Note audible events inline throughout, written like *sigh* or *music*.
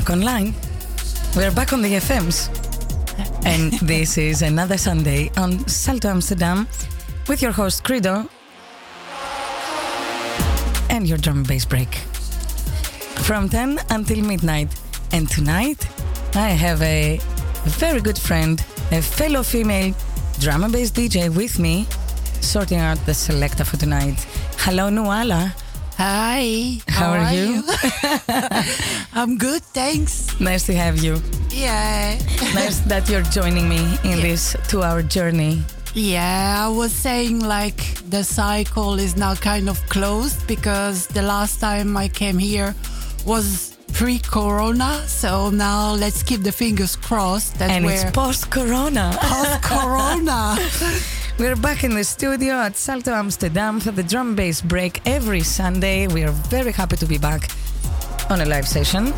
back online. We're back on the FMs. And this is another Sunday on Salto Amsterdam with your host Kredo and your drum and bass break. From 10 until midnight. And tonight I have a very good friend, a fellow female drum and bass DJ with me, sorting out the selector for tonight. Hello, Nuala. Hi. How, are, you? *laughs* I'm good, thanks. nice to have you. Yeah. Nice that you're joining me in this two hour journey. Yeah, I was saying like the cycle is now kind of closed because the last time I came here was pre corona. So now let's keep the fingers crossed that and we're it's post corona. post corona. *laughs* We're back in the studio at Salto Amsterdam for the drum bass break every Sunday. We are very happy to be back on a live session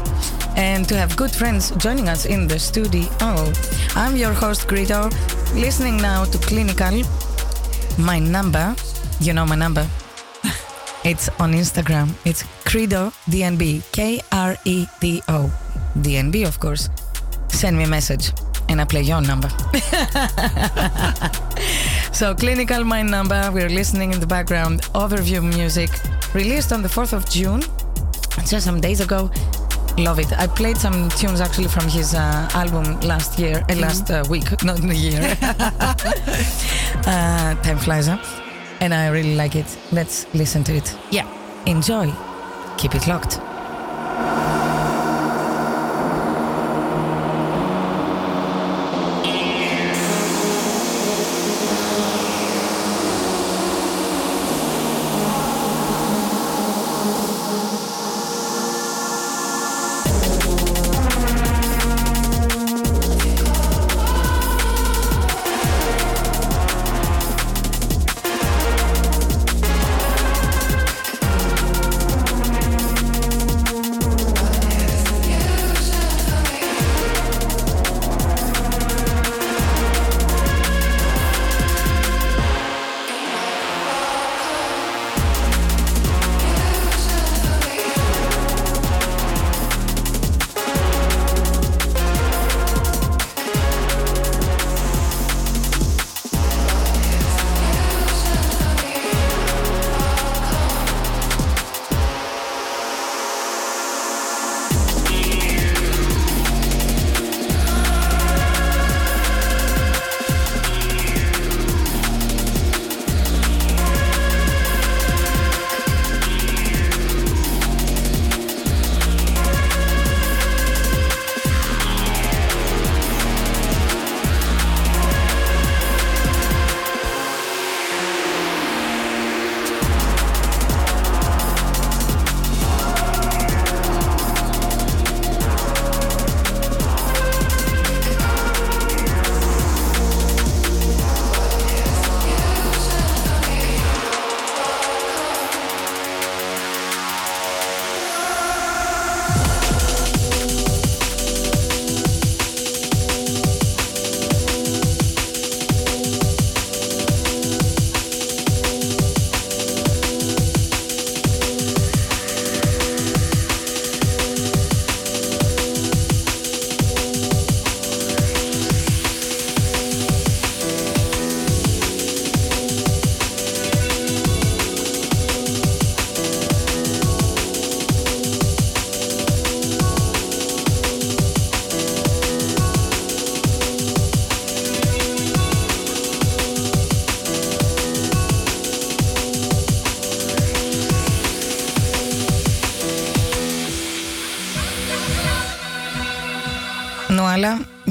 and to have good friends joining us in the studio. I'm your host, Kredo, listening now to Clinical. My number, you know my number. *laughs* It's on Instagram. It's Kredo DNB, K R E D O. DNB, of course. Send me a message and I play your number. *laughs* so, Clinical Mind Number, we're listening in the background, overview music, released on the 4th of June, just some days ago. Love it. I played some tunes actually from his uh, album last year, uh, last uh, week, *laughs* not in the year. *laughs* uh, time flies, huh? And I really like it. Let's listen to it. yeah. Enjoy. Keep it locked.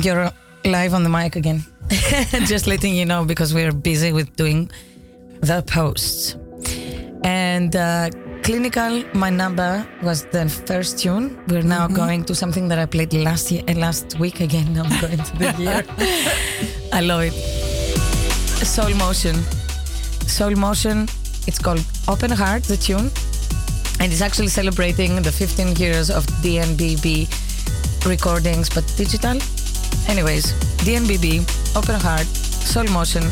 You're live on the mic again. *laughs* Just letting you know because we're busy with doing the posts. And uh, Clinical, my number was the first tune. We're now going to something that I played last year, uh, last week again. Now *laughs* I'm going to the year. I love it. Soul Motion. Soul Motion. It's called Open Heart, the tune, and it's actually celebrating the 15 years of DNBB recordings, but digital. Anyways, DNBB, Open Heart, Soul Motion,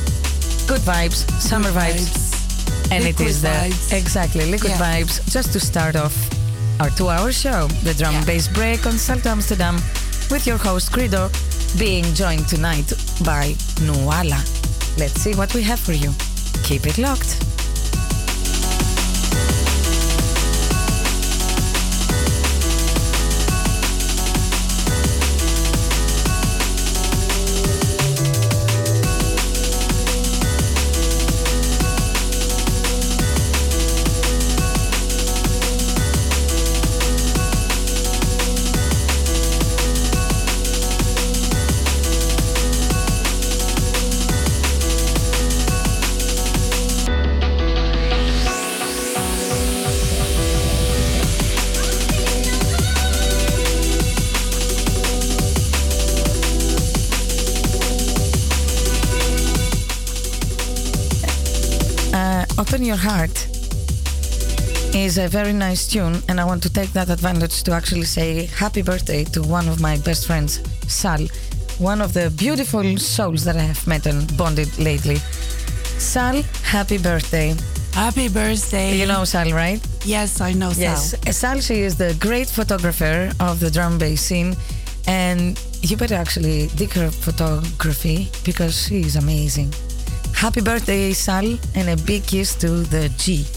good vibes, summer Good vibes, and it Liquid is there exactly liquid Yeah. vibes. Just to start off, our two hour show, the drum Yeah. and bass break on Salto Amsterdam, with your host Kredo, being joined tonight by Nuala. Let's see what we have for you. Keep it locked. Open Your Heart is a very nice tune, and I want to take that advantage to actually say happy birthday to one of my best friends, Sal, one of the beautiful souls that I have met and bonded lately. Sal, happy birthday. Happy birthday. You know Sal, right? Yes, I know Yes. Sal. Uh, Sal, she is the great photographer of the drum bass scene, and you better actually dig her photography because she is amazing. Happy birthday, Sal, and a big kiss to the G.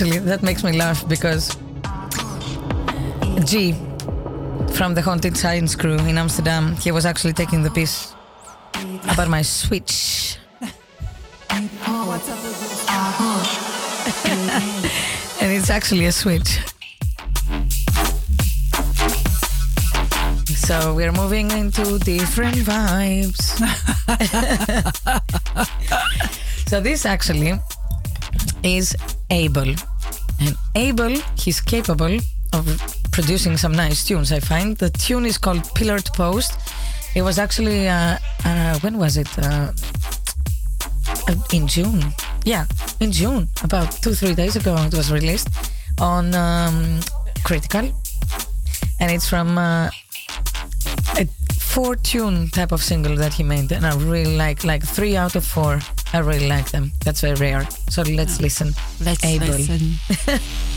Actually, that makes me laugh because G from the Haunted Science crew in Amsterdam. He was actually taking the piss about my switch. *laughs* and it's actually a switch. So we're moving into different vibes. *laughs* so this actually is Abel. And Abel, he's capable of producing some nice tunes, I find. The tune is called Pillar to Post. It was actually, uh, uh, when was it? Uh, uh, in June. Yeah, in June. About two, three days ago, it was released on um, Critical. And it's from uh, a four tune type of single that he made. And I really like, like three out of four. I really like them. That's very rare. So let's ah. listen. Let's Abel. listen. *laughs*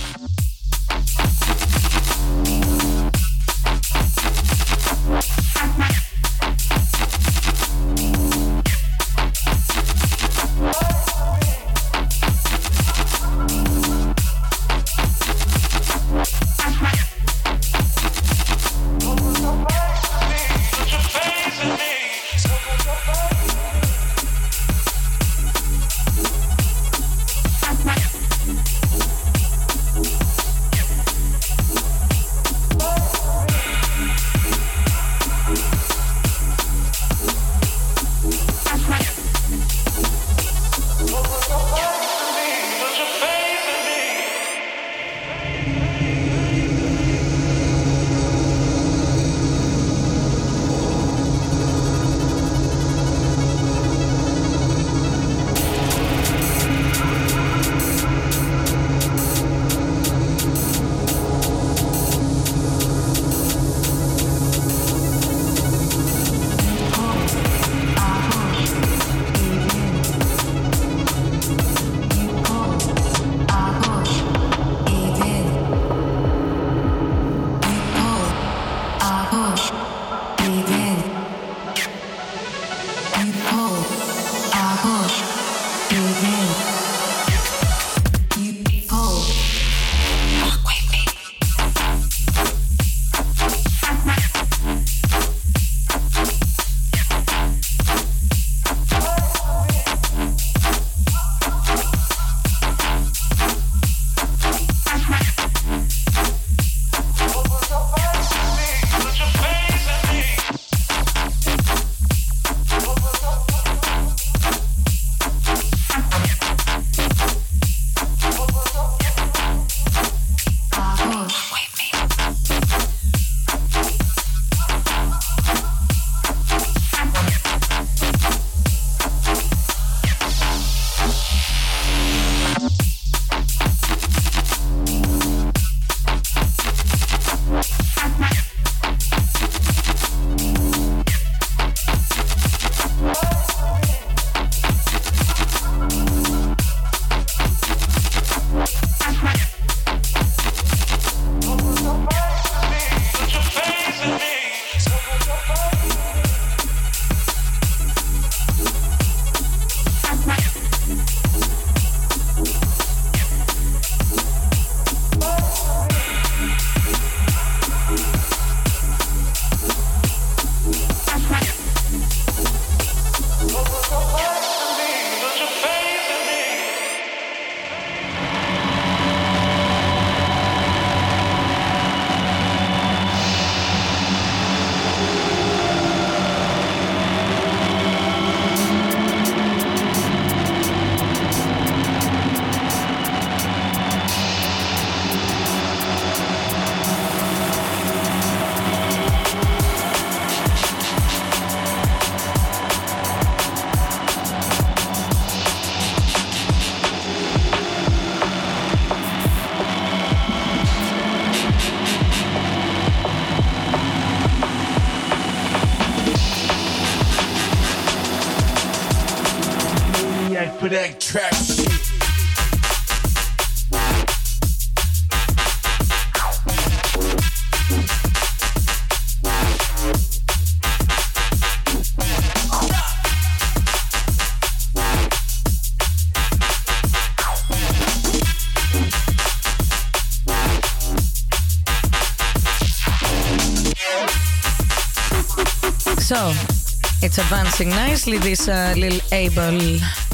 advancing nicely. This uh, little able,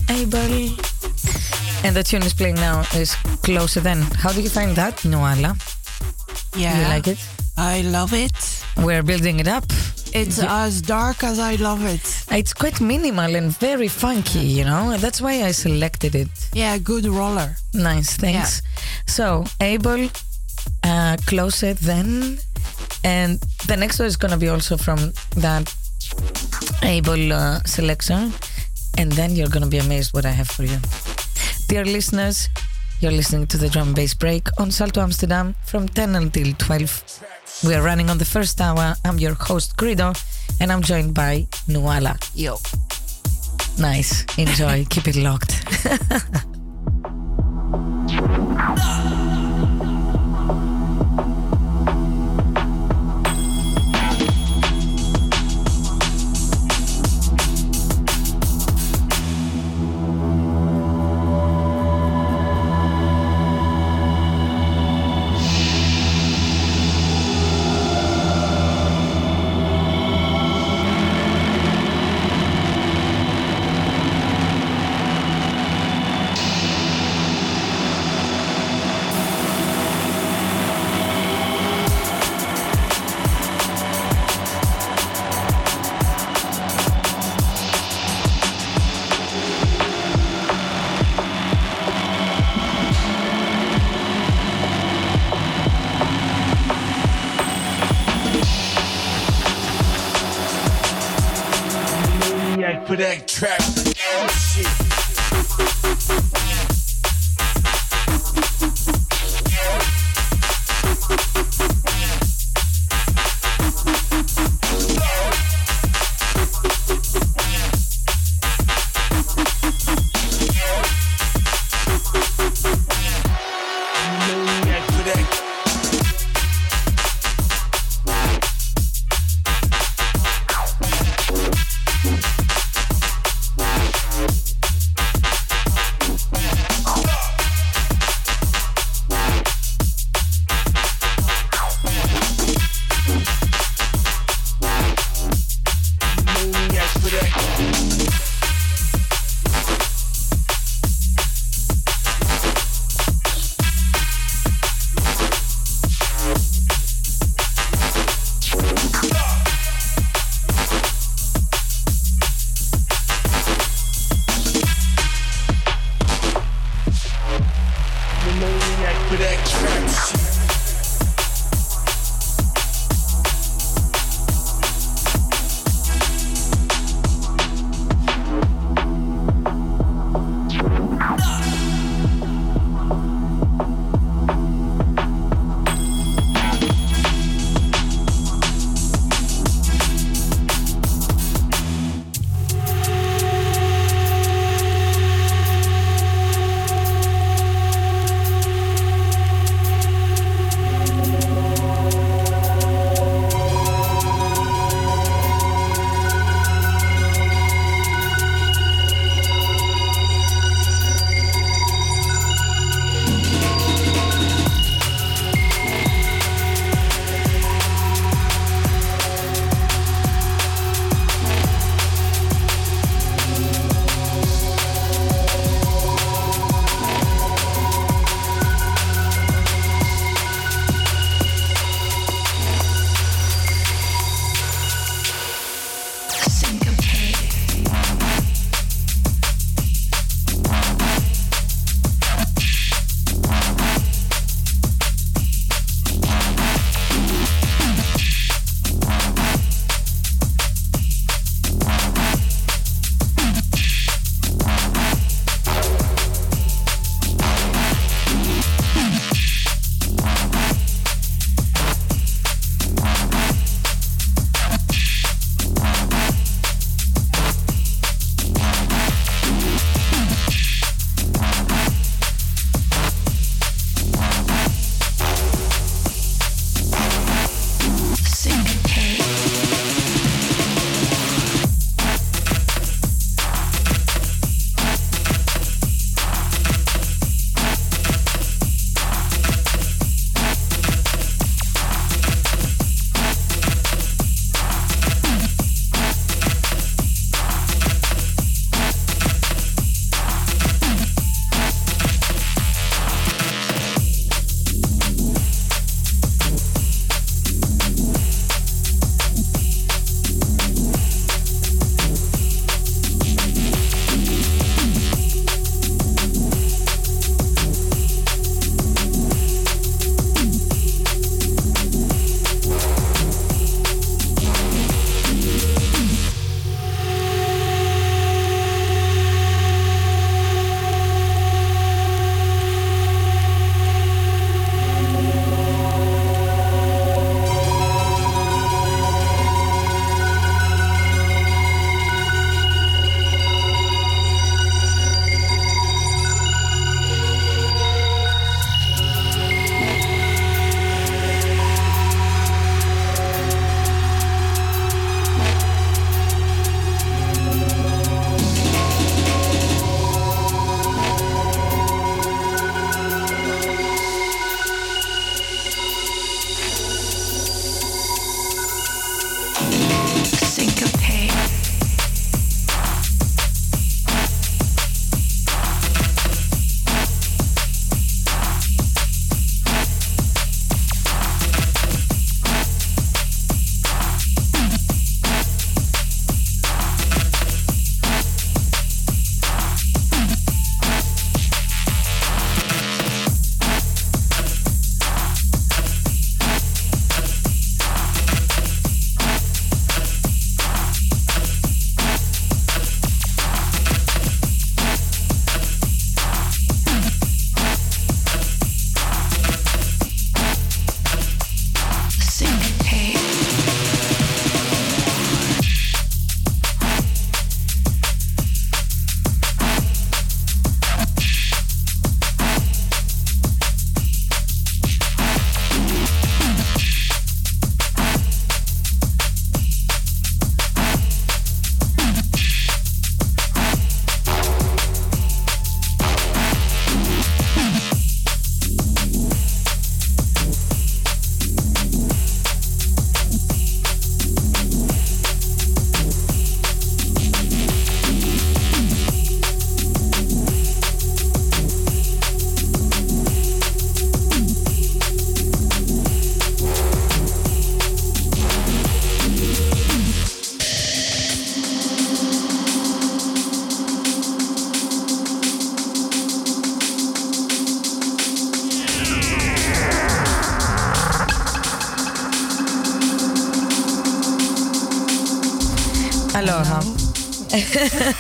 able, and the tune is playing now is closer than. How do you find that, Noala? Yeah. You like it? I love it. We're building it up. It's as dark as I love it. It's quite minimal and very funky, you know. That's why I selected it. Yeah, good roller. Nice, thanks. So, Abel, uh, Closer Then, and the next one is gonna be also from that Abel uh, selection, and then you're gonna be amazed what I have for you. Dear listeners, you're listening to the drum and bass break on Salto Amsterdam from 10 until 12. We are running on the first hour. I'm your host, Kredo, and I'm joined by Nuala. Yo. Nice. Enjoy. Keep it locked. *laughs*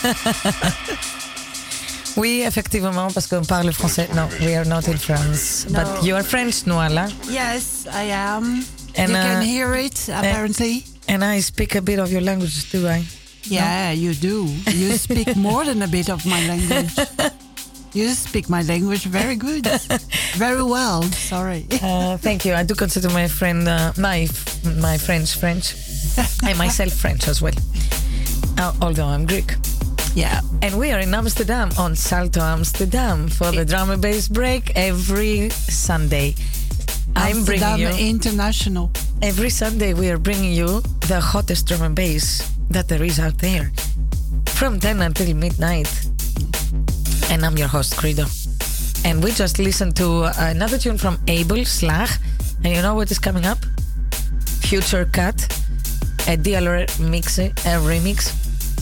*laughs* oui, effectivement, parce qu'on parle français. No, we are not in France. No. But you are French, Noala. Yes, I am. And, you uh, can hear it, apparently. And I speak a bit of your language too, I. yeah, you do. You *laughs* speak more than a bit of my language. *laughs* You speak my language very good. very well, sorry. Uh, thank you. I do consider my friend, uh, my my French French, and myself French as well. Uh, although I'm Greek. Yeah. And we are in Amsterdam on Salto Amsterdam for the drum and bass break every Sunday. I'm bringing you International. every Sunday. We are bringing you the hottest drum and bass that there is out there, from 10 until midnight. And I'm your host, Kredo. And we just listened to another tune from Abel Slag. And you know what is coming up? Future Cut, a DLR mix, a remix,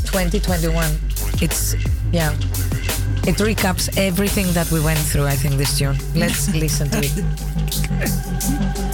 2021. It's yeah. It recaps everything that we went through. I think this tune. Let's listen to it. *laughs*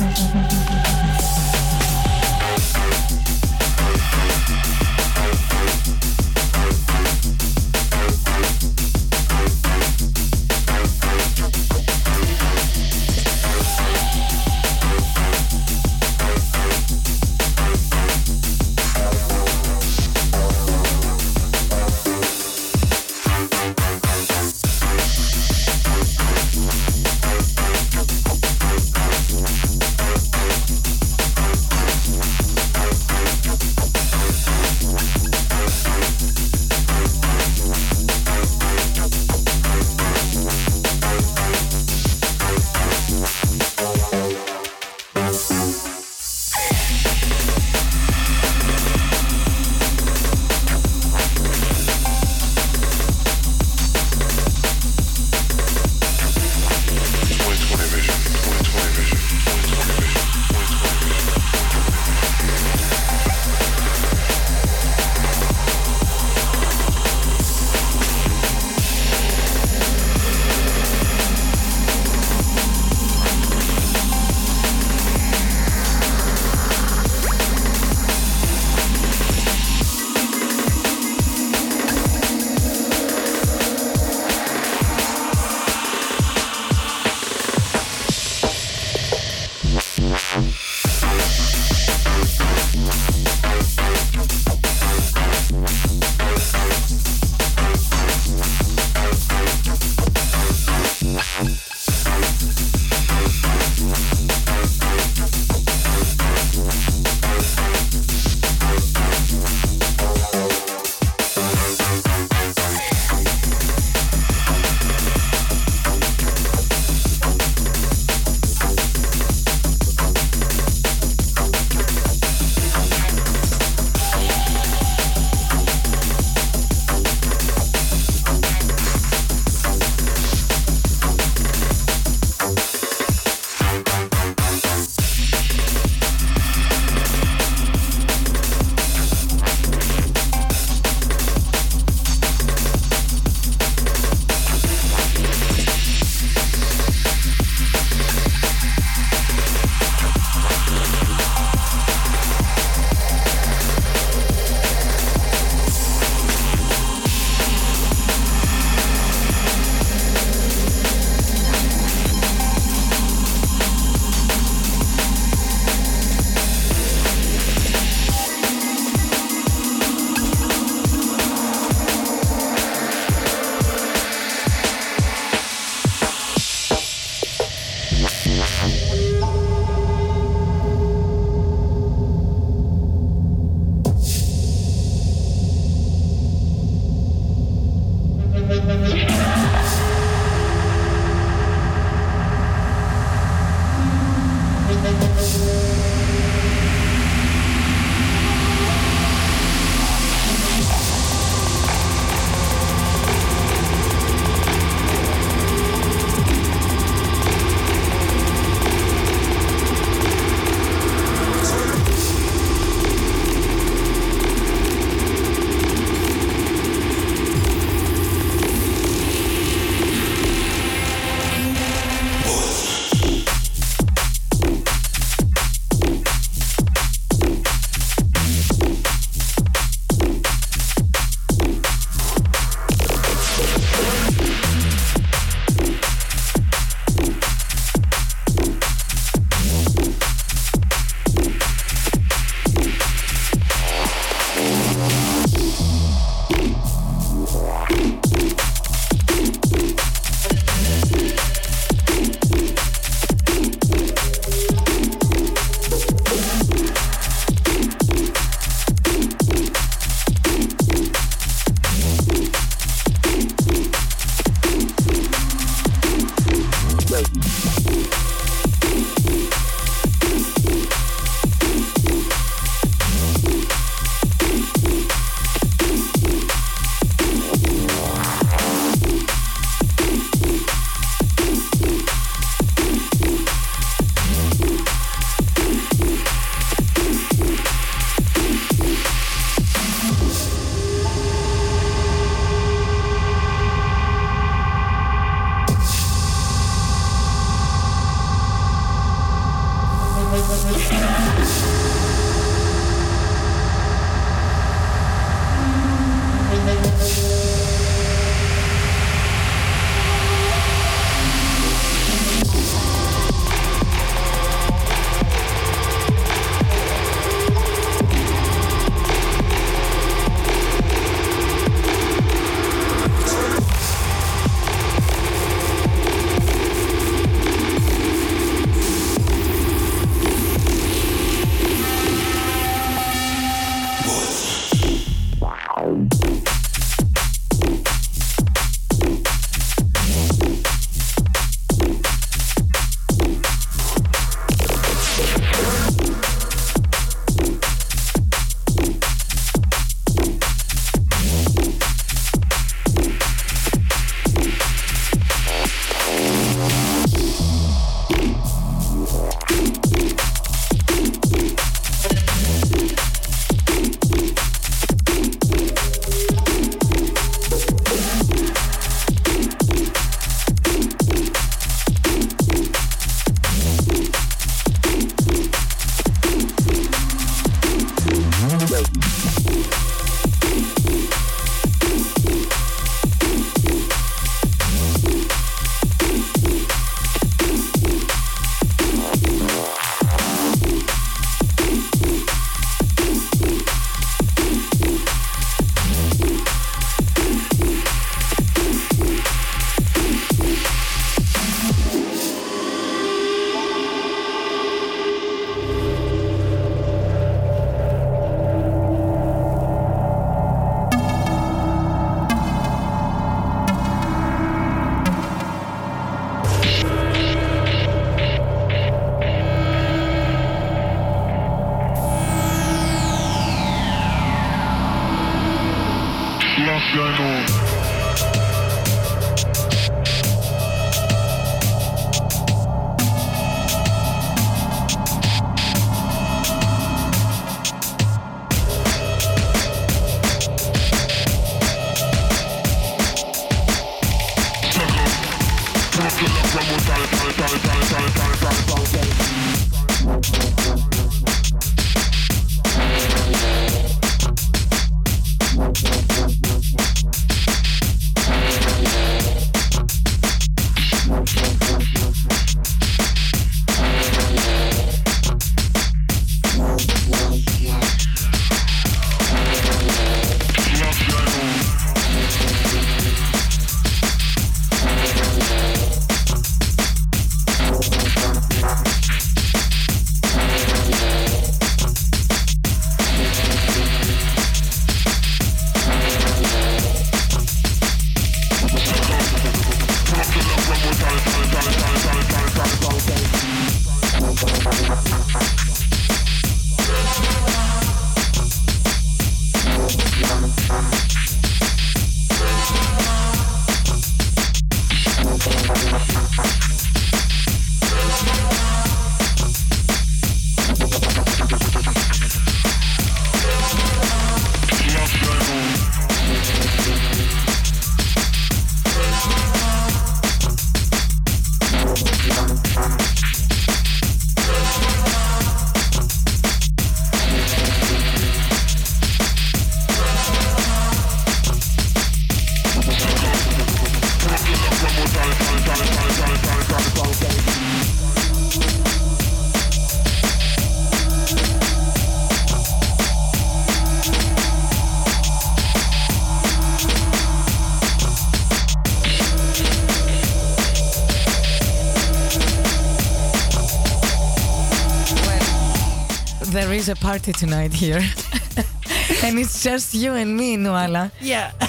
is a party tonight here. *laughs* and it's just you and me, Nuala. Yeah. *laughs*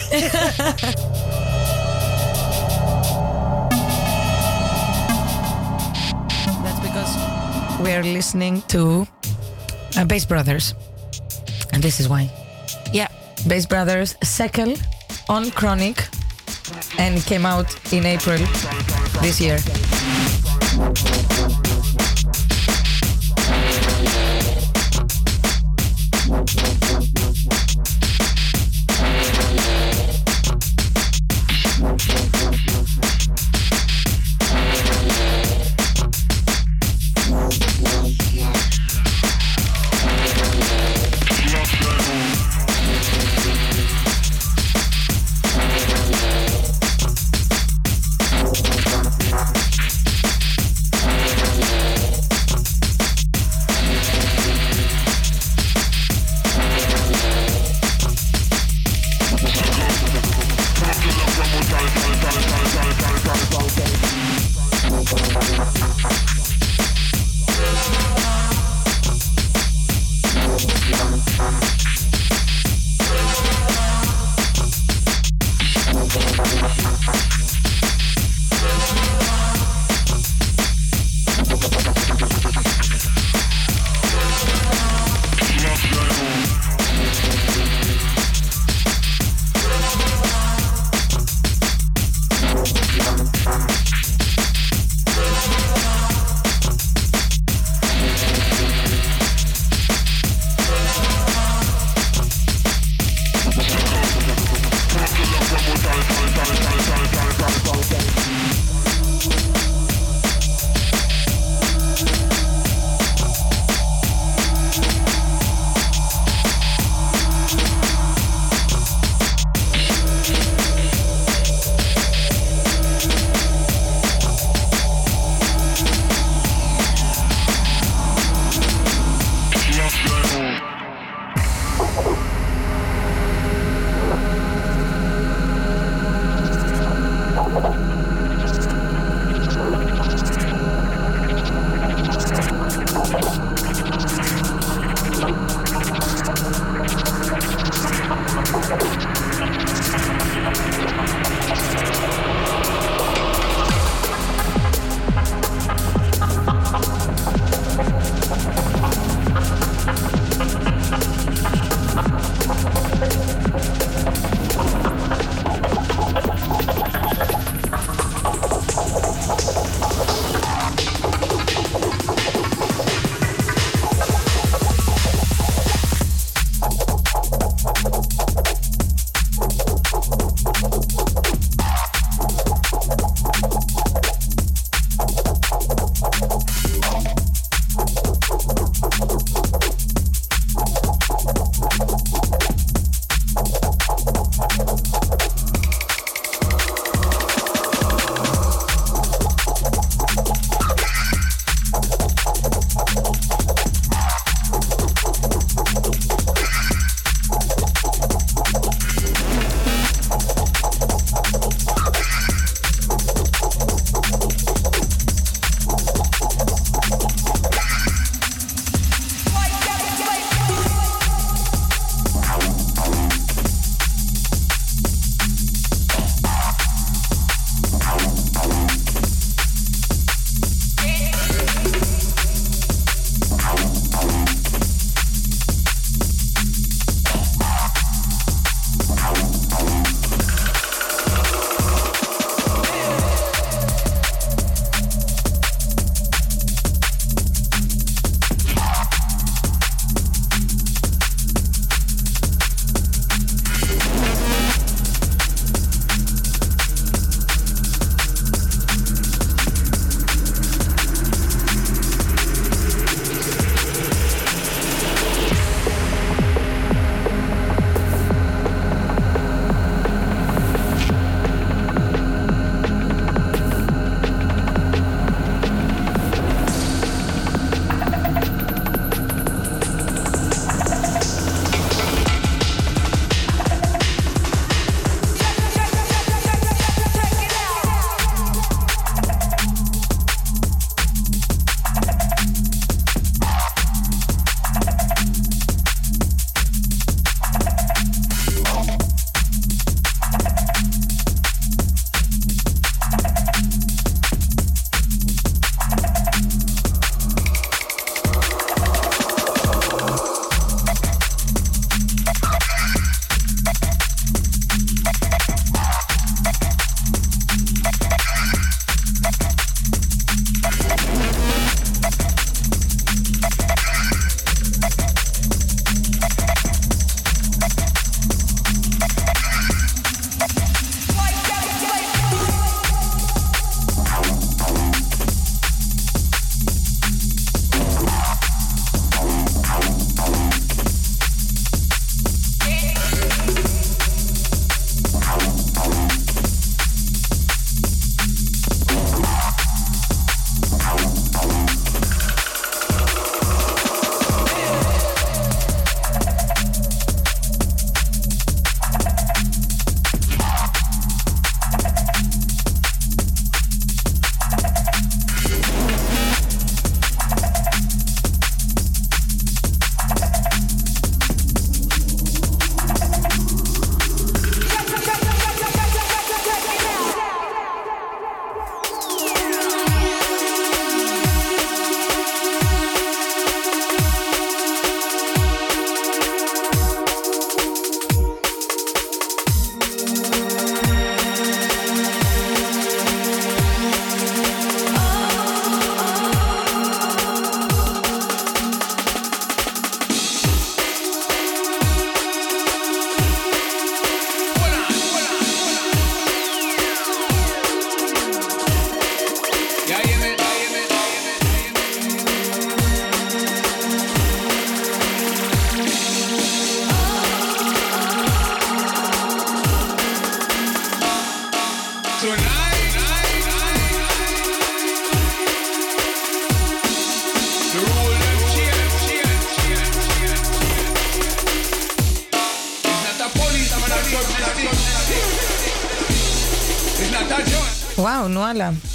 That's because we're listening to uh, Bass Brothers. And this is why. Yeah. Bass Brothers Sekel on Chronic and came out in April this year.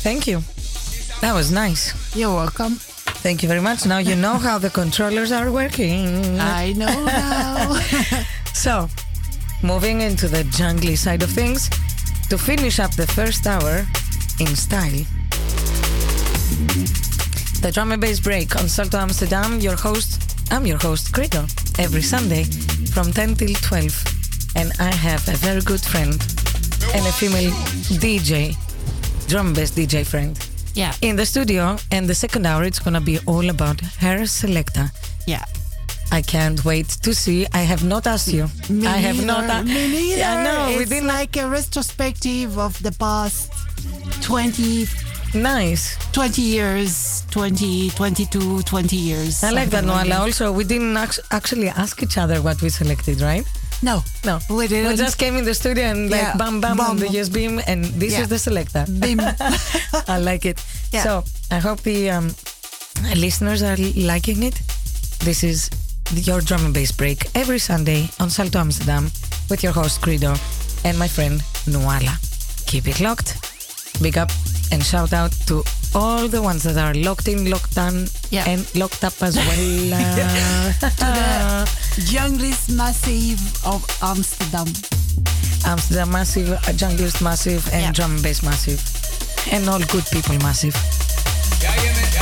Thank you. That was nice. You're welcome. Thank you very much. Now you know how the controllers are working. I know now. *laughs* So, moving into the jungly side of things, to finish up the first hour in style. The drum and bass break on Salto Amsterdam. Your host, I'm your host, Kredo, every Sunday from 10 till 12. And I have a very good friend and a female DJ, drum and bass DJ friend, yeah. in the studio. And the second hour, it's gonna be all about her selector. Yeah. I can't wait to see. I have not asked you. Me I have not. neither. Me neither. I know. We It's didn't like a retrospective of the past 20, Nice. 20 years, 20, 22, 20 years. I like that, Noala. Also, we didn't actually ask each other what we selected, right? No. No. We didn't. just came in the studio and like Yeah. bam, bam, on the US beam, and this Yeah. is the selector. Bim. *laughs* I like it. Yeah. So I hope the um, listeners are liking it. This is your drum and bass break every Sunday on Salto Amsterdam with your host Kredo and my friend Nuala. Keep it locked. Big up and shout out to all the ones that are locked in, locked down, Yeah. and locked up as well. *laughs* *laughs* Uh, Junglist Massive of Amsterdam. Amsterdam Massive, uh, Junglist Massive, and Yeah. Drum and Bass Massive. And all good people massive. Tonight,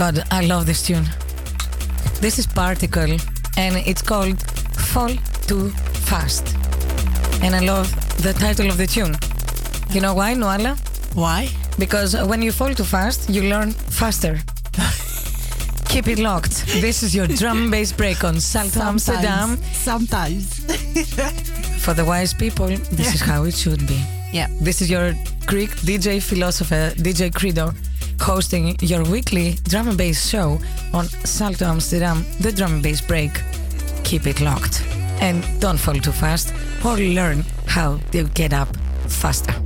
god, I love this tune. This is Particle and it's called Fall Too Fast. And I love the title of the tune. You know why, Noala? Why? Because when you fall too fast, you learn faster. *laughs* Keep it locked. This is your drum bass break on Salto Amsterdam. Sometimes. *laughs* For the wise people, this is how it should be. Yeah. This is your Greek DJ philosopher, DJ Kredo, hosting your weekly drum and bass show on Salto Amsterdam, the drum and bass break. Keep it locked. And don't fall too fast or learn how to get up faster.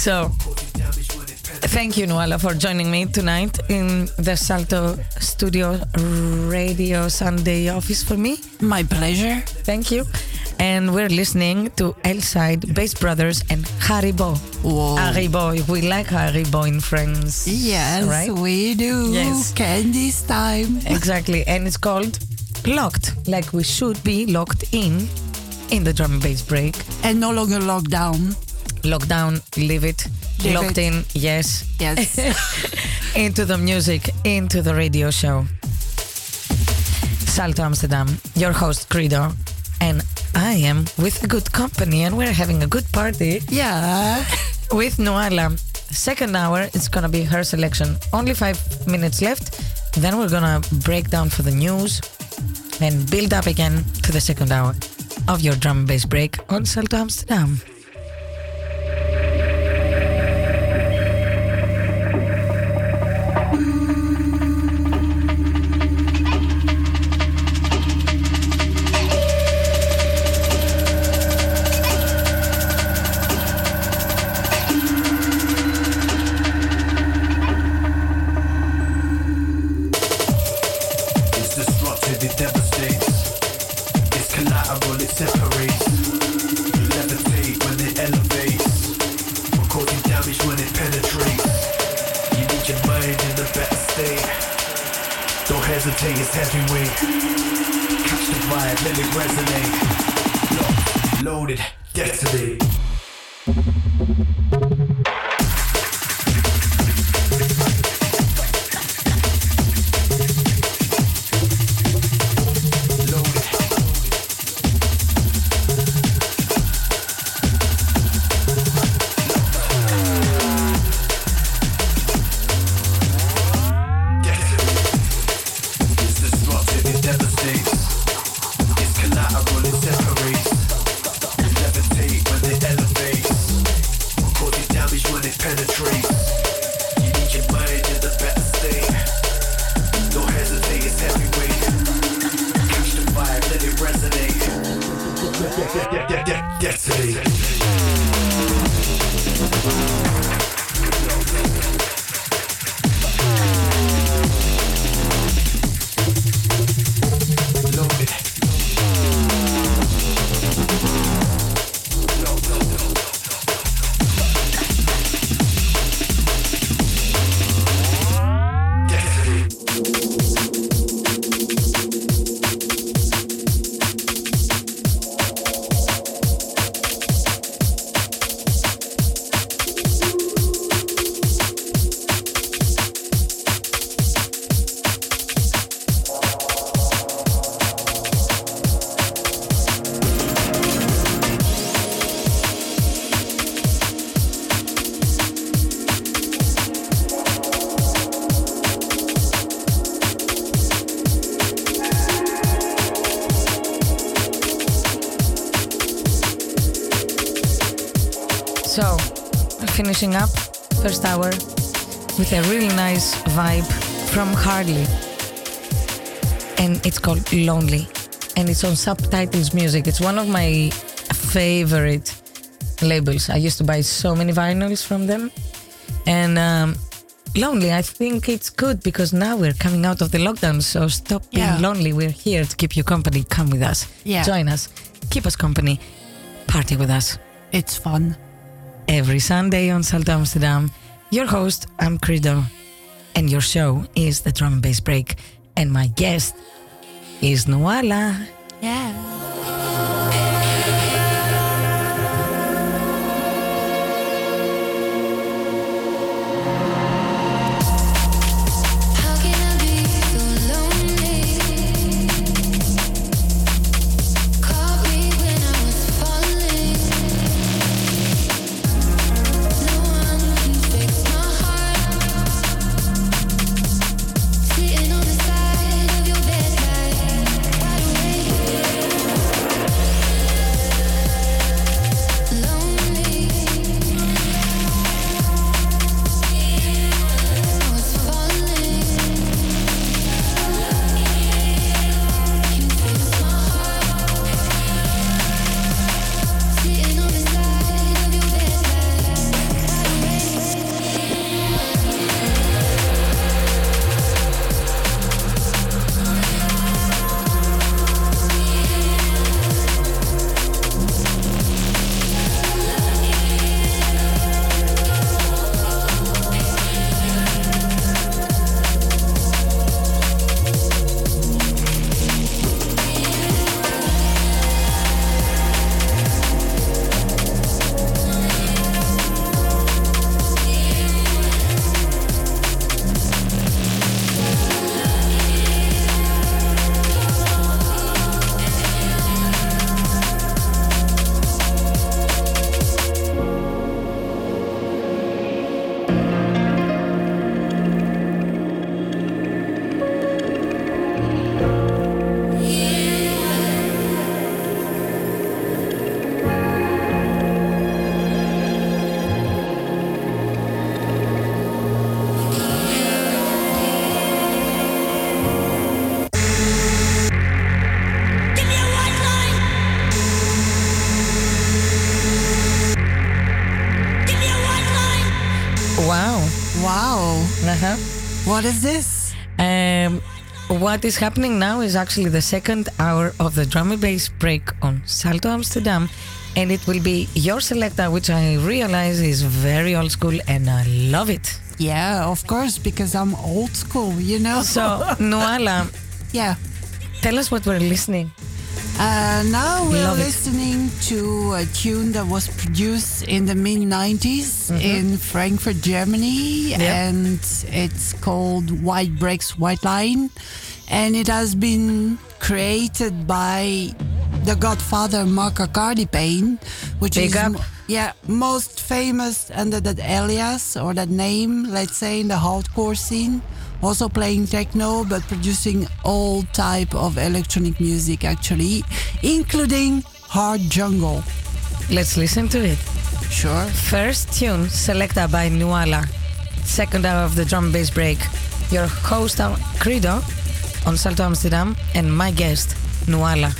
So, thank you, Noala, for joining me tonight in the Salto Studio Radio Sunday office for me. My pleasure. Thank you. And we're listening to L-Side, Bass Brothers, and Haribo. Whoa. Haribo. We like Haribo in France. Yes, Right? we do. Yes. Candy's time. *laughs* Exactly. And it's called Locked, like we should be locked in in the drum and bass break. And no longer lockdown. Lockdown, leave it. Leave Locked it. in, yes. Yes. *laughs* into the music, into the radio show. Salto Amsterdam, your host Kredo, and I am with a good company, and we're having a good party yeah. *laughs* with Noala. Second hour, it's gonna be her selection. Only five minutes left. Then we're gonna break down for the news and build up again to the second hour of your drum and bass break on Salto Amsterdam. Finishing up first hour with a really nice vibe from Harley. And it's called Lonely. And it's on Subtitles Music. It's one of my favorite labels. I used to buy so many vinyls from them. And um, Lonely, I think it's good because now we're coming out of the lockdown. So stop being Yeah. lonely. We're here to keep you company. Come with us. Yeah. Join us. Keep us company. Party with us It's fun. Every Sunday on Salto Amsterdam. Your host, I'm Kredo, and your show is the Drum and Bass Break. And my guest is Noala. What is this? Um, what is happening now is actually the second hour of the drum and bass break on Salto Amsterdam. And it will be your selector, which I realize is very old school and I love it. Yeah, of course, because I'm old school, you know. So, *laughs* Noala, yeah. tell us what we're listening. Uh, now we're Love it. listening to a tune that was produced in the mid 90s in Frankfurt, Germany, Mm-hmm. And it's called White Breaks White Line. And it has been created by the godfather Marc Acardipane, which Big is mo- yeah most famous under that alias or that name, let's say in the hardcore scene. Also playing techno, but producing all type of electronic music actually, including hard jungle. Let's listen to it. Sure. First tune selected by Nuala. Second hour of the drum bass break. Your host uh, Kredo on Salto Amsterdam and my guest Nuala.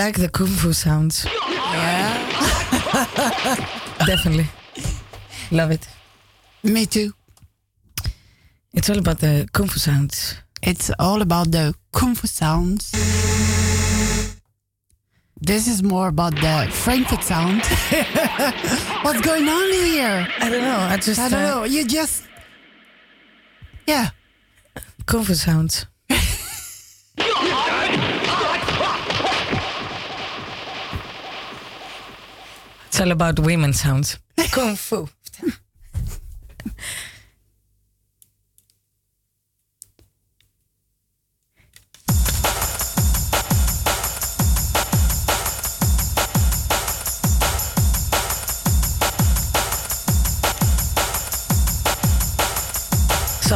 Like the kung fu sounds. Yeah. *laughs* Definitely. Love it. Me too. It's all about the kung fu sounds. It's all about the kung fu sounds. This is more about the Frankfurt sound. *laughs* What's going on here? I don't know. I just I don't uh, know. You just. Yeah. kung fu sounds. All about women sounds. Kung fu.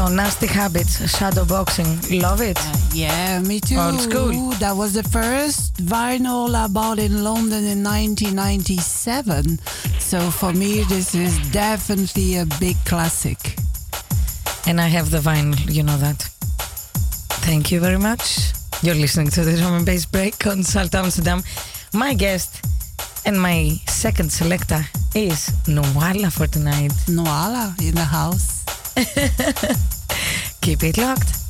Nasty habits, shadow boxing, love it. Uh, yeah, me too. Old school. That was the first vinyl I bought in London in 1997. So for me, this is definitely a big classic. And I have the vinyl, you know that. Thank you very much. You're listening to the drum and bass break on Salto Amsterdam. My guest and my second selector is Noala for tonight. Noala in the house. *laughs* Keep it locked.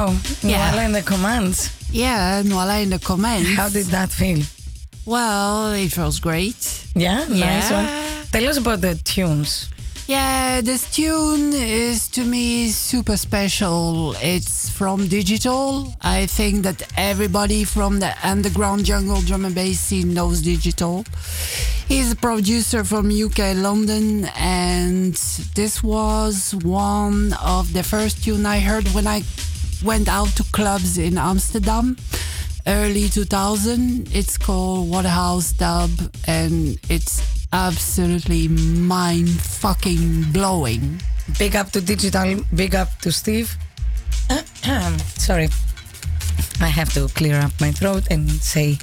So, Yeah. Nuala in the commands. Yeah, Nuala in the comments. How did that feel? Well, it feels great. Yeah, nice Yeah. one. Tell us about the tunes. Yeah, this tune is to me super special. It's from Digital. I think that everybody from the underground jungle drum and bass scene knows Digital. He's a producer from UK, London, and this was one of the first tune I heard when I went out to clubs in Amsterdam early 2000. It's called Waterhouse Dub, and it's absolutely mind fucking blowing. Big up to Digital, big up to Steve. *clears throat* Sorry. I have to clear up my throat and say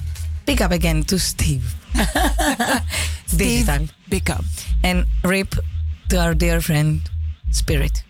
big up again to Steve. *laughs* Digital. Steve, big up. And rip to our dear friend Spirit.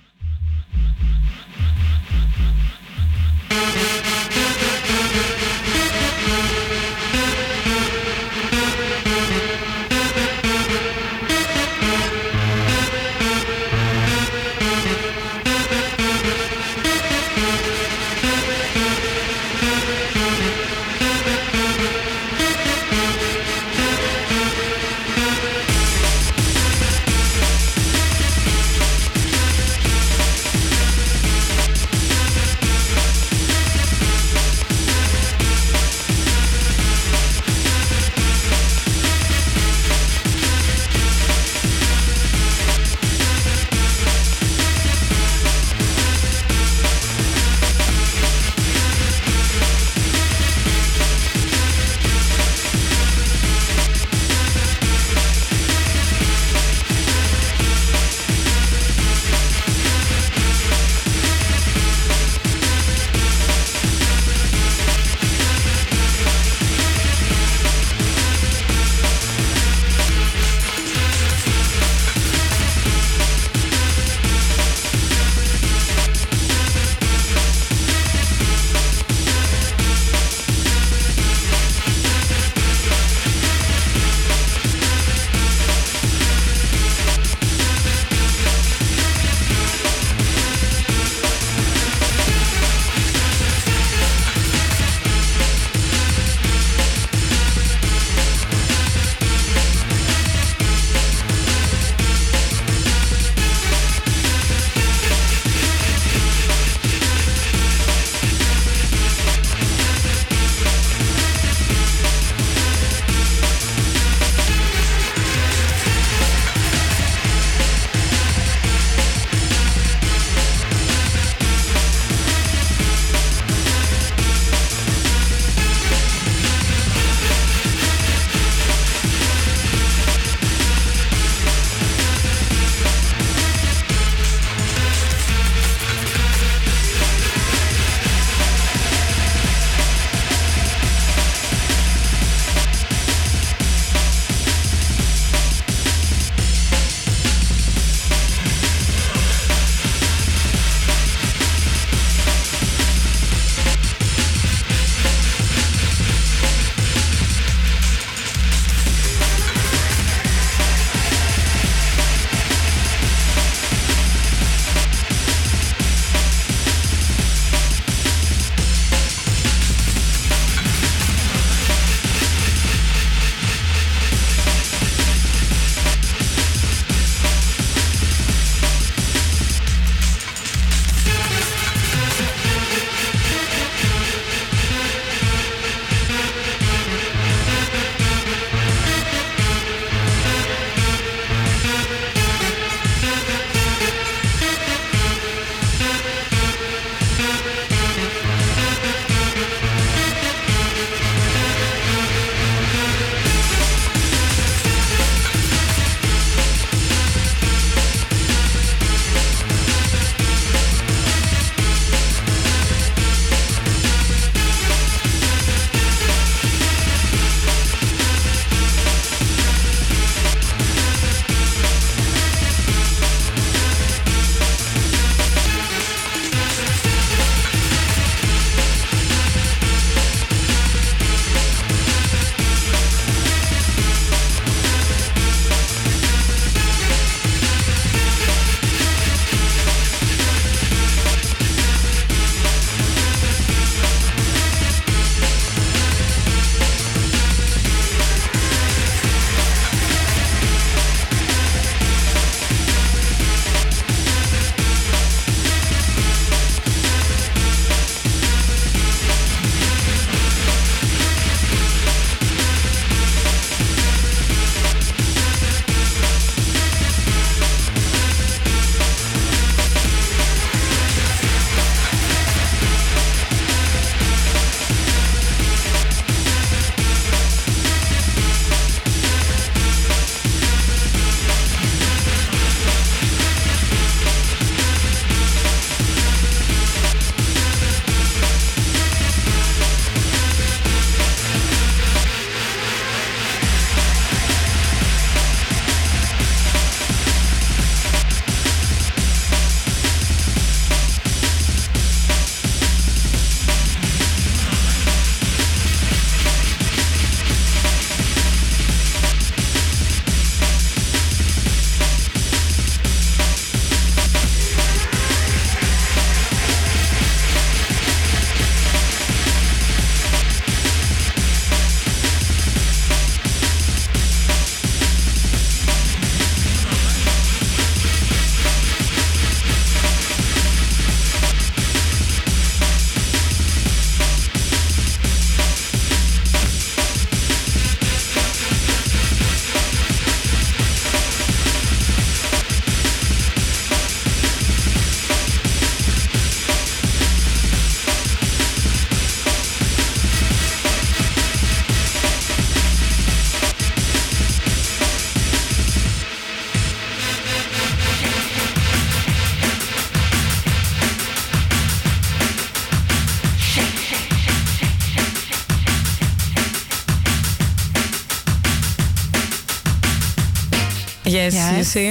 Yes, you see,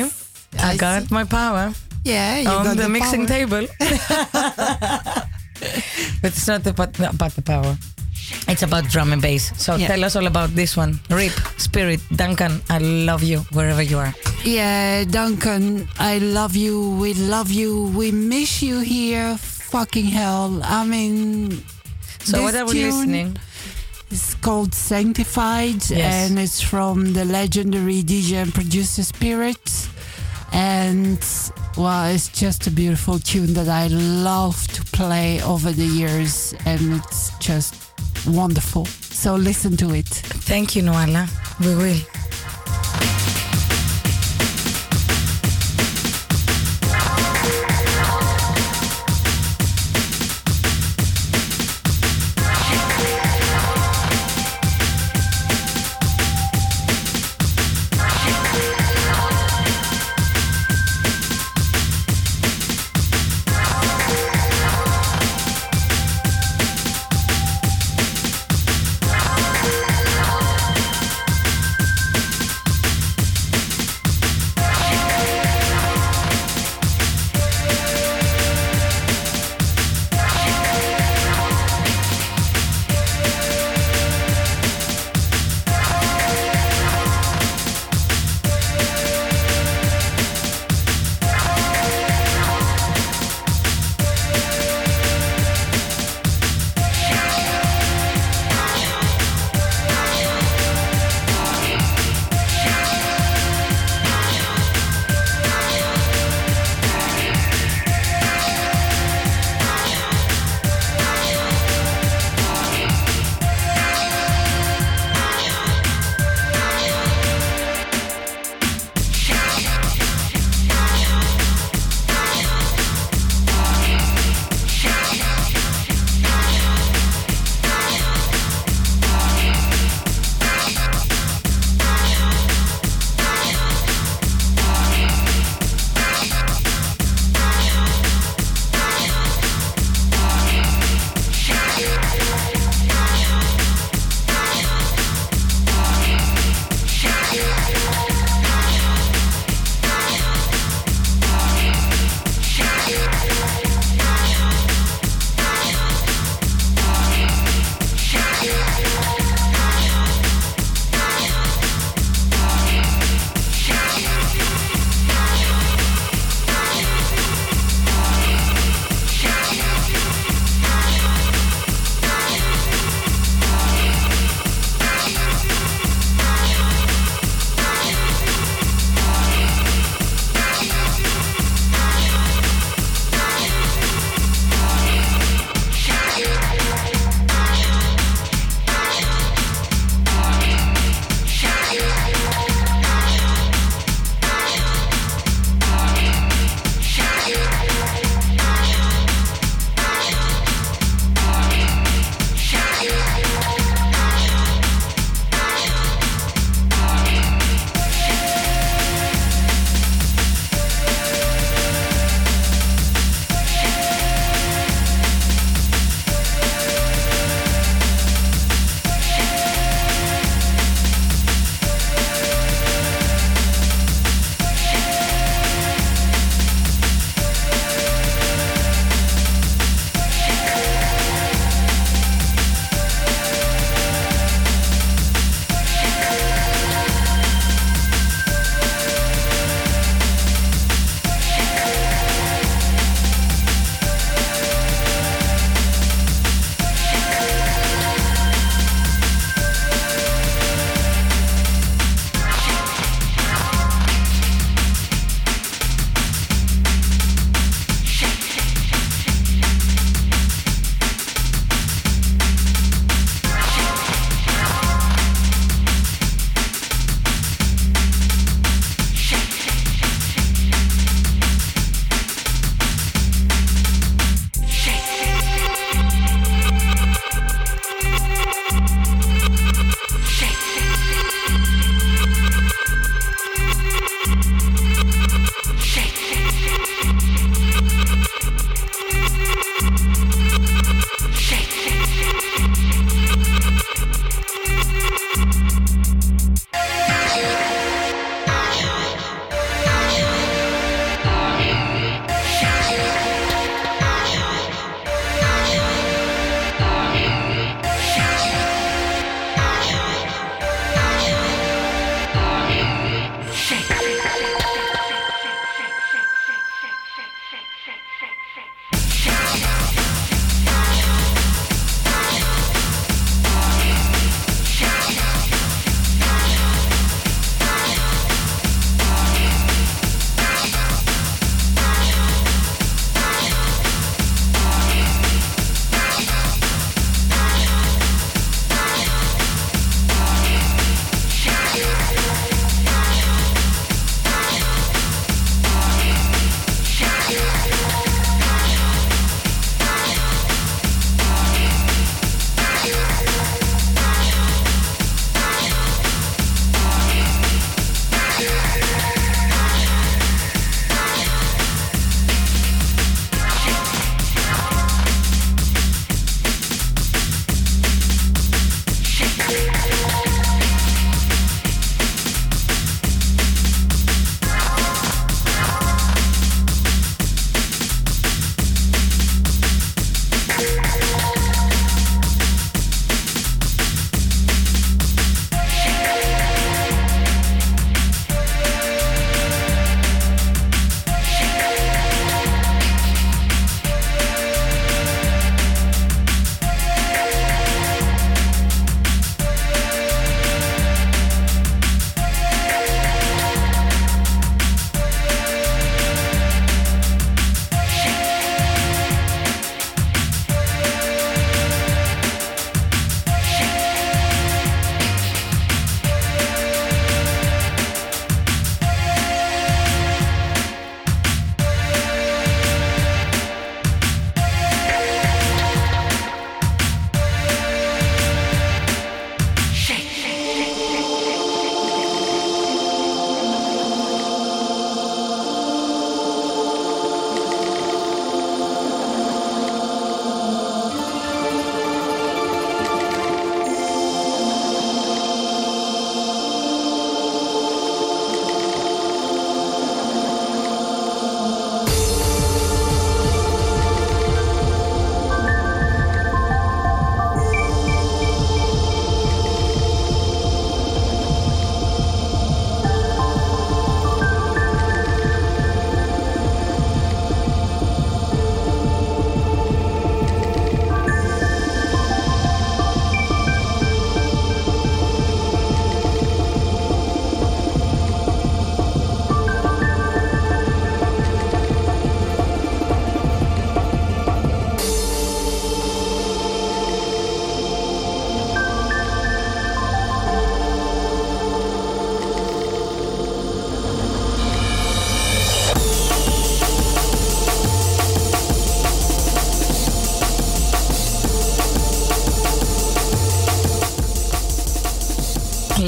I, I got my power Yeah, you on got the, the mixing power. table. *laughs* *laughs* but it's not about, about the power. It's about drum and bass. So Yeah. tell us all about this one. Rip, Spirit, Duncan, I love you wherever you are. Yeah, Duncan, I love you. We love you. We miss you here. Fucking hell. I mean, So what are we tune listening? Called Sanctified, Yes. and it's from the legendary DJ and producer Spirit. And well, it's just a beautiful tune that I love to play over the years, and it's just wonderful. So listen to it. Thank you, Noala. We will.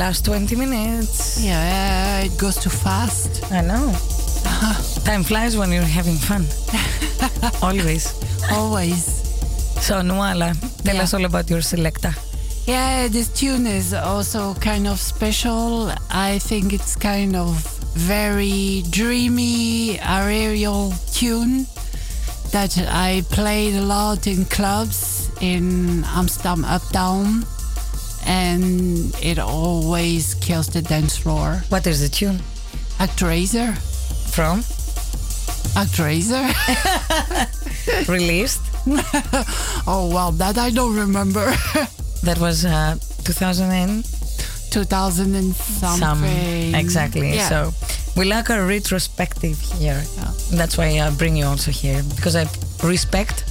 Last 20 minutes. Yeah, it goes too fast. I know. *laughs* Time flies when you're having fun. *laughs* Always. Always. So, Nuala, tell Yeah. us all about your selecta. Yeah, this tune is also kind of special. I think it's kind of very dreamy, aerial tune that I played a lot in clubs in Amsterdam Uptown. And it always kills the dance floor. What is the tune? Actraiser. From? Actraiser. *laughs* Released? *laughs* oh, well, that I don't remember. *laughs* That was uh, 2000 and 2000 and something. some. Exactly. Yeah. So, we like a retrospective here. Yeah. That's why I bring you also here because I respect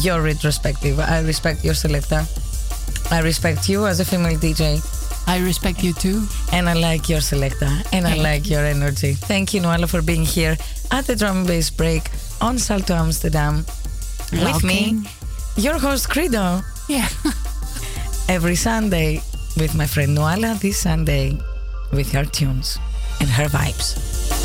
your retrospective. I respect your selecta. I respect you as a female DJ. I respect you too. And I like your selecta and I like your energy. Thank you, Noala, for being here at the drum and bass break on Salto Amsterdam with me, your host Kredo, Yeah. *laughs* every Sunday with my friend Noala this Sunday with her tunes and her vibes.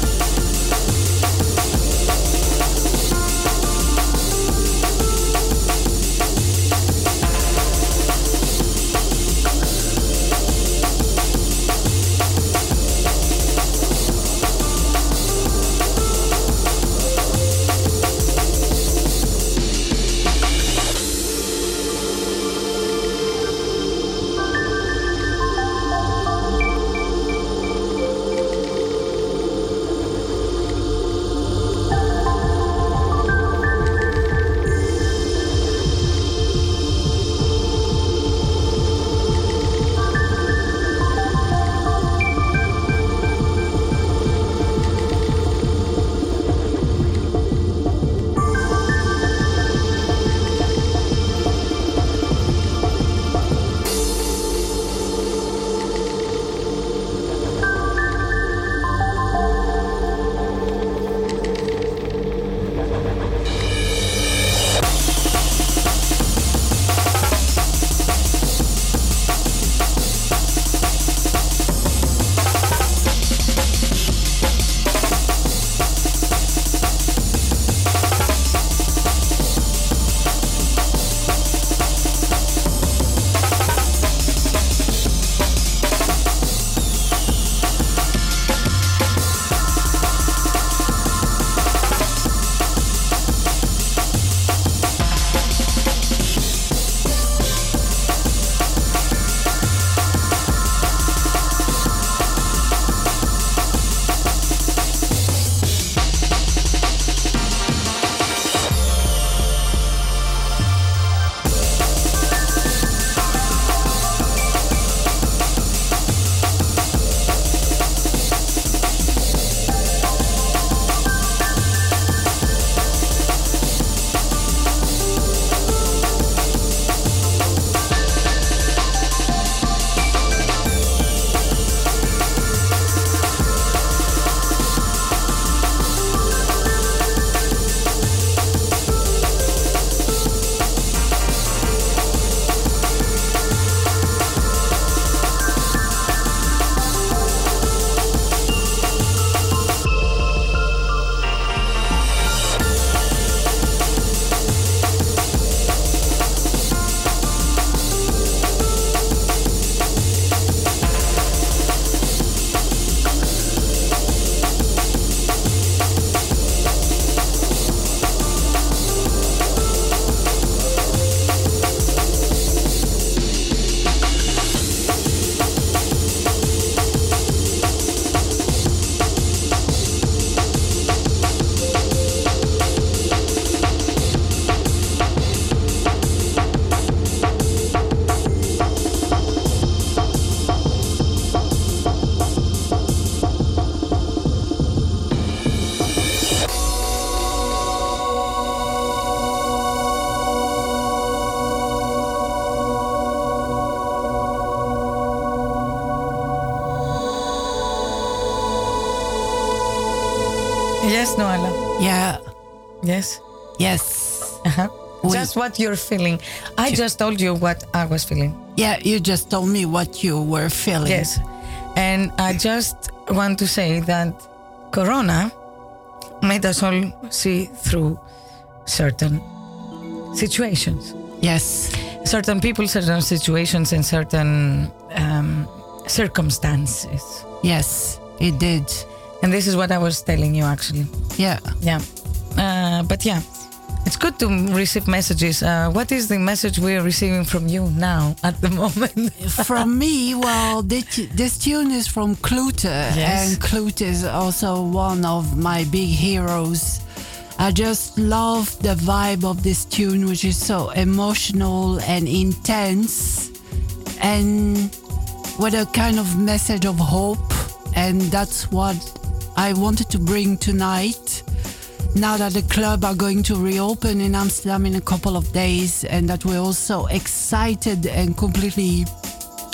What you're feeling. I just told you what I was feeling. Yeah, you just told me what you were feeling. Yes. And I just want to say that Corona made us all see through certain situations, Yes. certain people, certain situations, and certain um, circumstances. Yes, it did. And this is what I was telling you actually. Yeah. Yeah. Uh, but yeah, it's good to receive messages. Uh, what is the message we are receiving from you now at the *laughs* moment? from me, well, this, tune is from Klute, Yes. and Klute is also one of my big heroes. I just love the vibe of this tune, which is so emotional and intense, and with a kind of message of hope. And that's what I wanted to bring tonight. Now that the club are going to reopen in Amsterdam in a couple of days, and that we're also excited and completely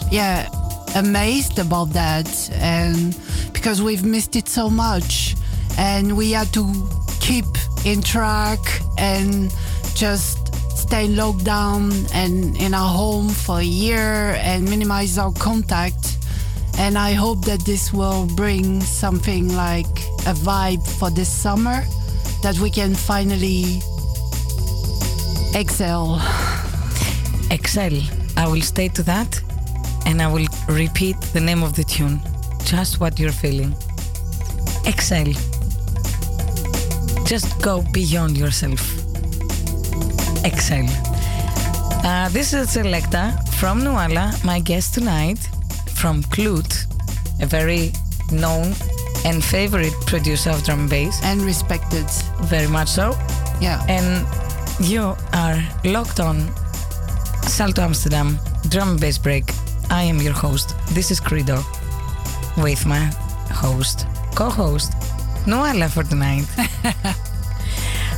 yeah amazed about that and because we've missed it so much and we had to keep in track and just stay locked down and in our home for a year and minimize our contact. And i hope that this will bring something like a vibe for this summer that we can finally exhale Excel. I will stay to that and I will repeat the name of the tune. Just what you're feeling. Excel. Just go beyond yourself. Excel. Uh, this is Selecta from Nuala, my guest tonight, from Klute, a very known and favorite producer of drum and bass. and respected Very much so. yeah And you are locked on Salto Amsterdam Drum and Bass Break. I am your host. This is Kredo with my host, co-host, Noala for tonight.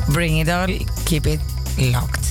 *laughs* Bring it all, keep it locked.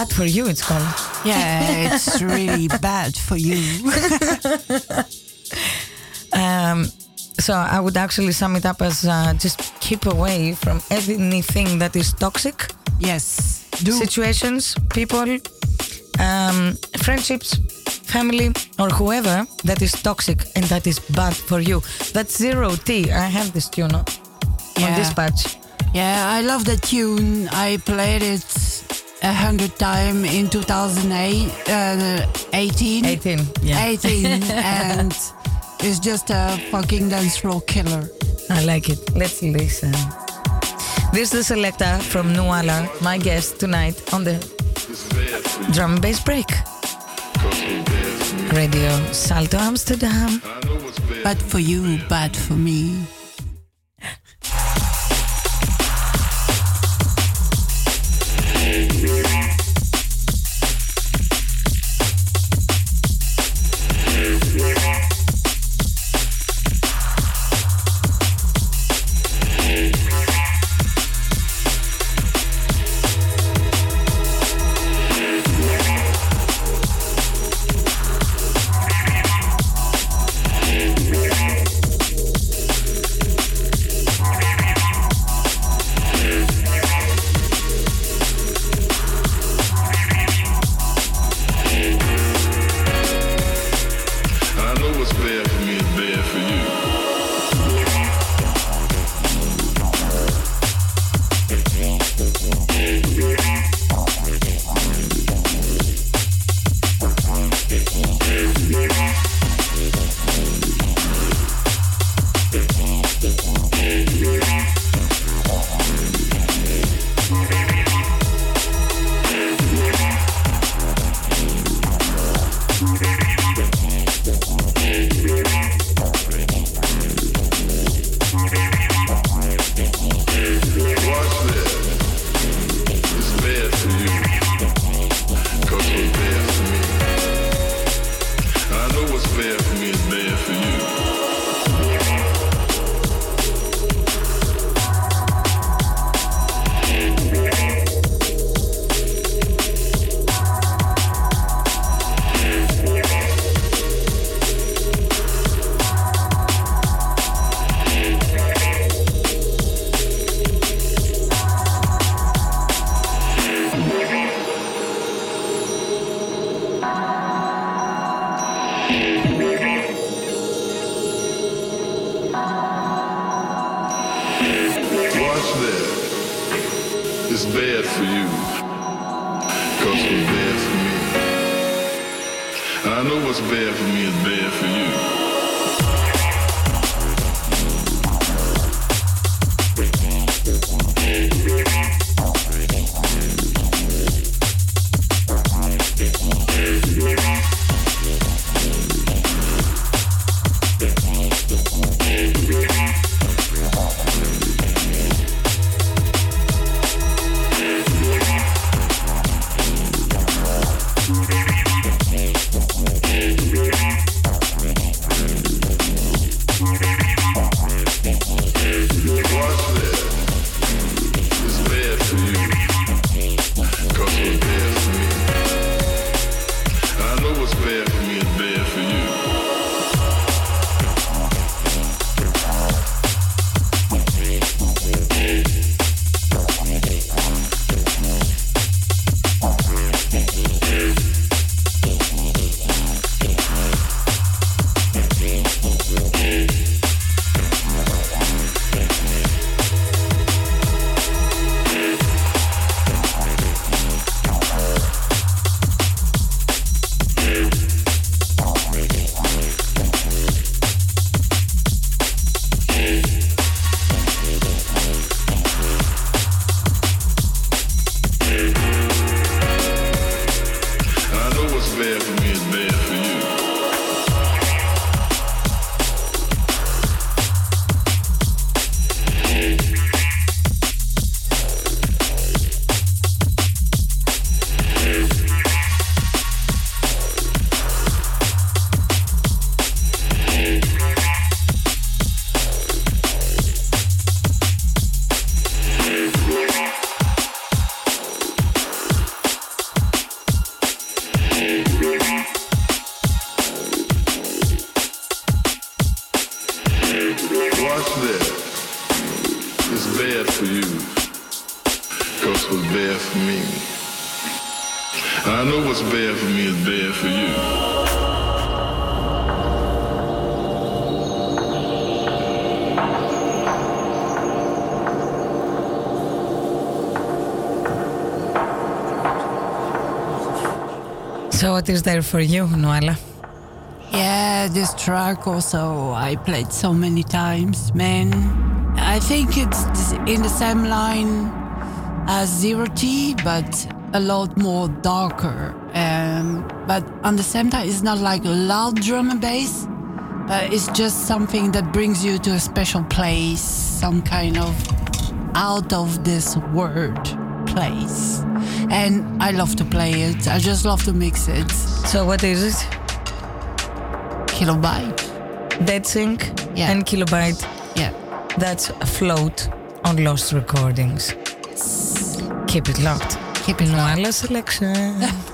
Bad for you, it's called. Yeah, it's really *laughs* bad for you. *laughs* Um, so I would actually sum it up as uh, just keep away from anything that is toxic. Yes. Do. situations, people, um, friendships, family, or whoever that is toxic and that is bad for you. That's zero T. I have this tune on Yeah. this patch. Yeah, I love the tune. I played it a hundred times in 2008, uh, 18. 18. Yeah. 18, *laughs* and it's just a fucking dance floor killer. I like it. Let's listen. This is the selector from Nuala, my guest tonight on the drum and bass break. Radio Salto Amsterdam. Bad for you, bad for me. Is there for you, Noela? Yeah, this track also I played so many times, man. I think it's in the same line as Zero T, but a lot more darker. Um, but on the same time, it's not like a loud drum and bass, but it's just something that brings you to a special place, some kind of out of this world place. And I love to play it. I just love to mix it. So what is it? Kilobyte. Dead Sync Yeah. and Kilobyte. Yeah. That's afloat on Lost Recordings. Keep it locked. Keep it locked. Selection. *laughs*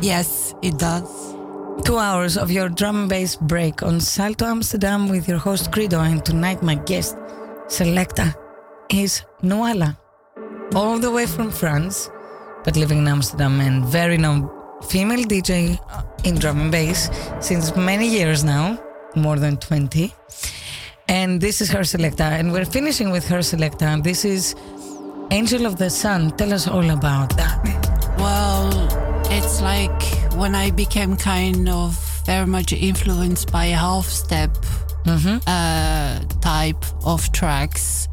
Yes, it does. Two hours of your drum and bass break on Salto Amsterdam with your host Kredo, and tonight my guest selector is Noala, all the way from France, but living in Amsterdam and very known female DJ uh, in drum and bass since many years now, more than 20. And this is her selector, and we're finishing with her selector. This is Angel of the Sun. Tell us all about that. Well, it's like when I became kind of very much influenced by half step uh, type of tracks.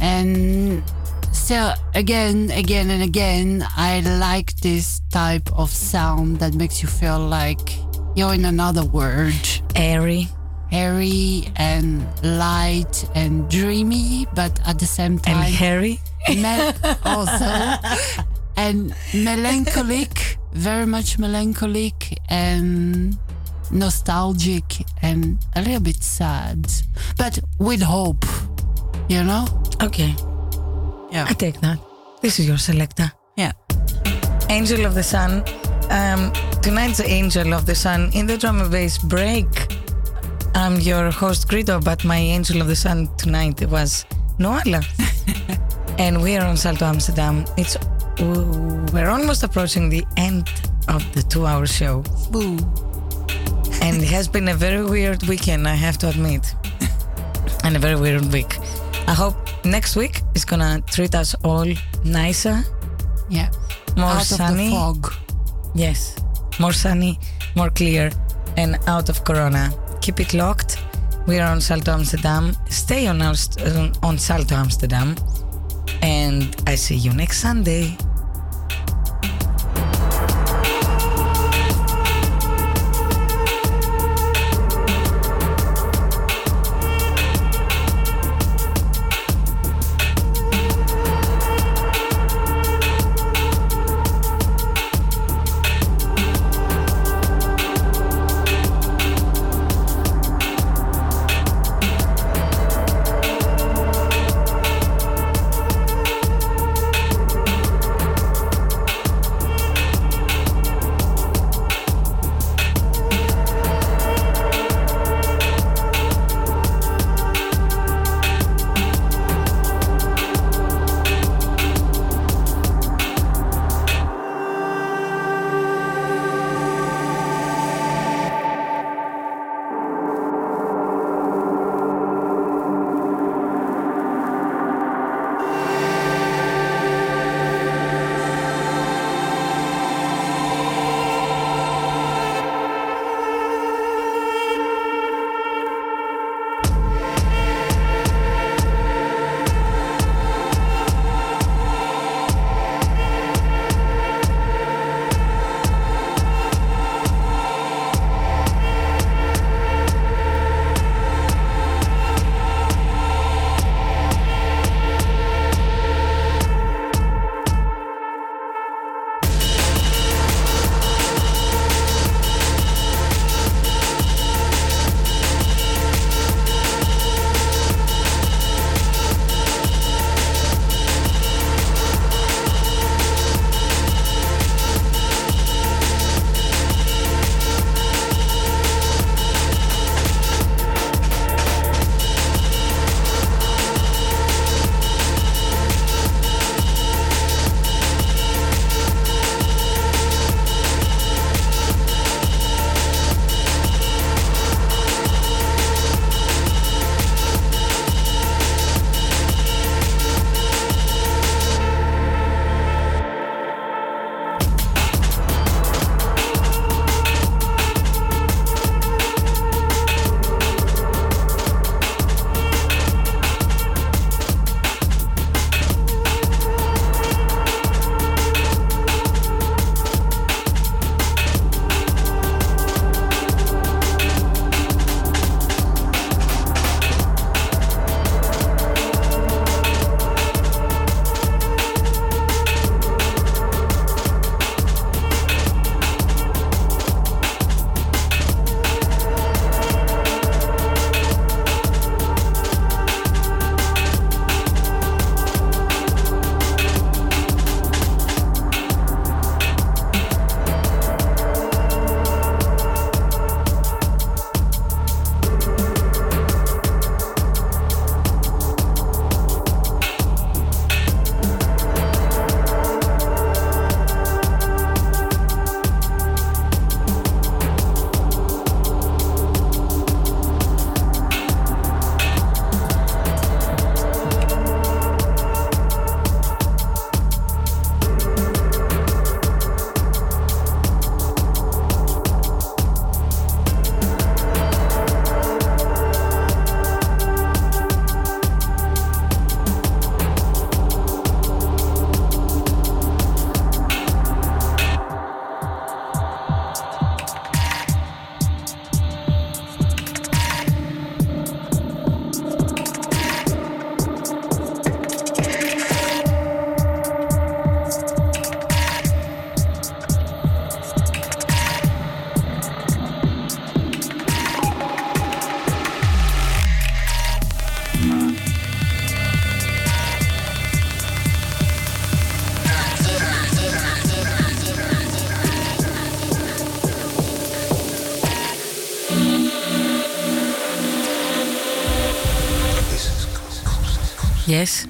And still, again, again, and again, I like this type of sound that makes you feel like you're in another world. Airy Airy and light and dreamy, but at the same and time, hairy. me- also *laughs* and melancholic very much melancholic and nostalgic and a little bit sad but with hope you know Okay, yeah I take that. This is your selector. yeah Angel of the Sun. Um, tonight's Angel of the Sun in the drum and bass break. I'm your host Kredo, but my Angel of the Sun tonight was Noala. *laughs* and we are on Salto Amsterdam. It's we're almost approaching the end of the two-hour show, boo and it has been a very weird weekend. I have to admit, *laughs* and a very weird week. I hope next week is gonna treat us all nicer, yeah more out sunny. of the fog Yes, more sunny, more clear, and out of Corona. Keep it locked. We are on Salto Amsterdam. Stay on, our on Salto Amsterdam. And I see you next Sunday. Yes.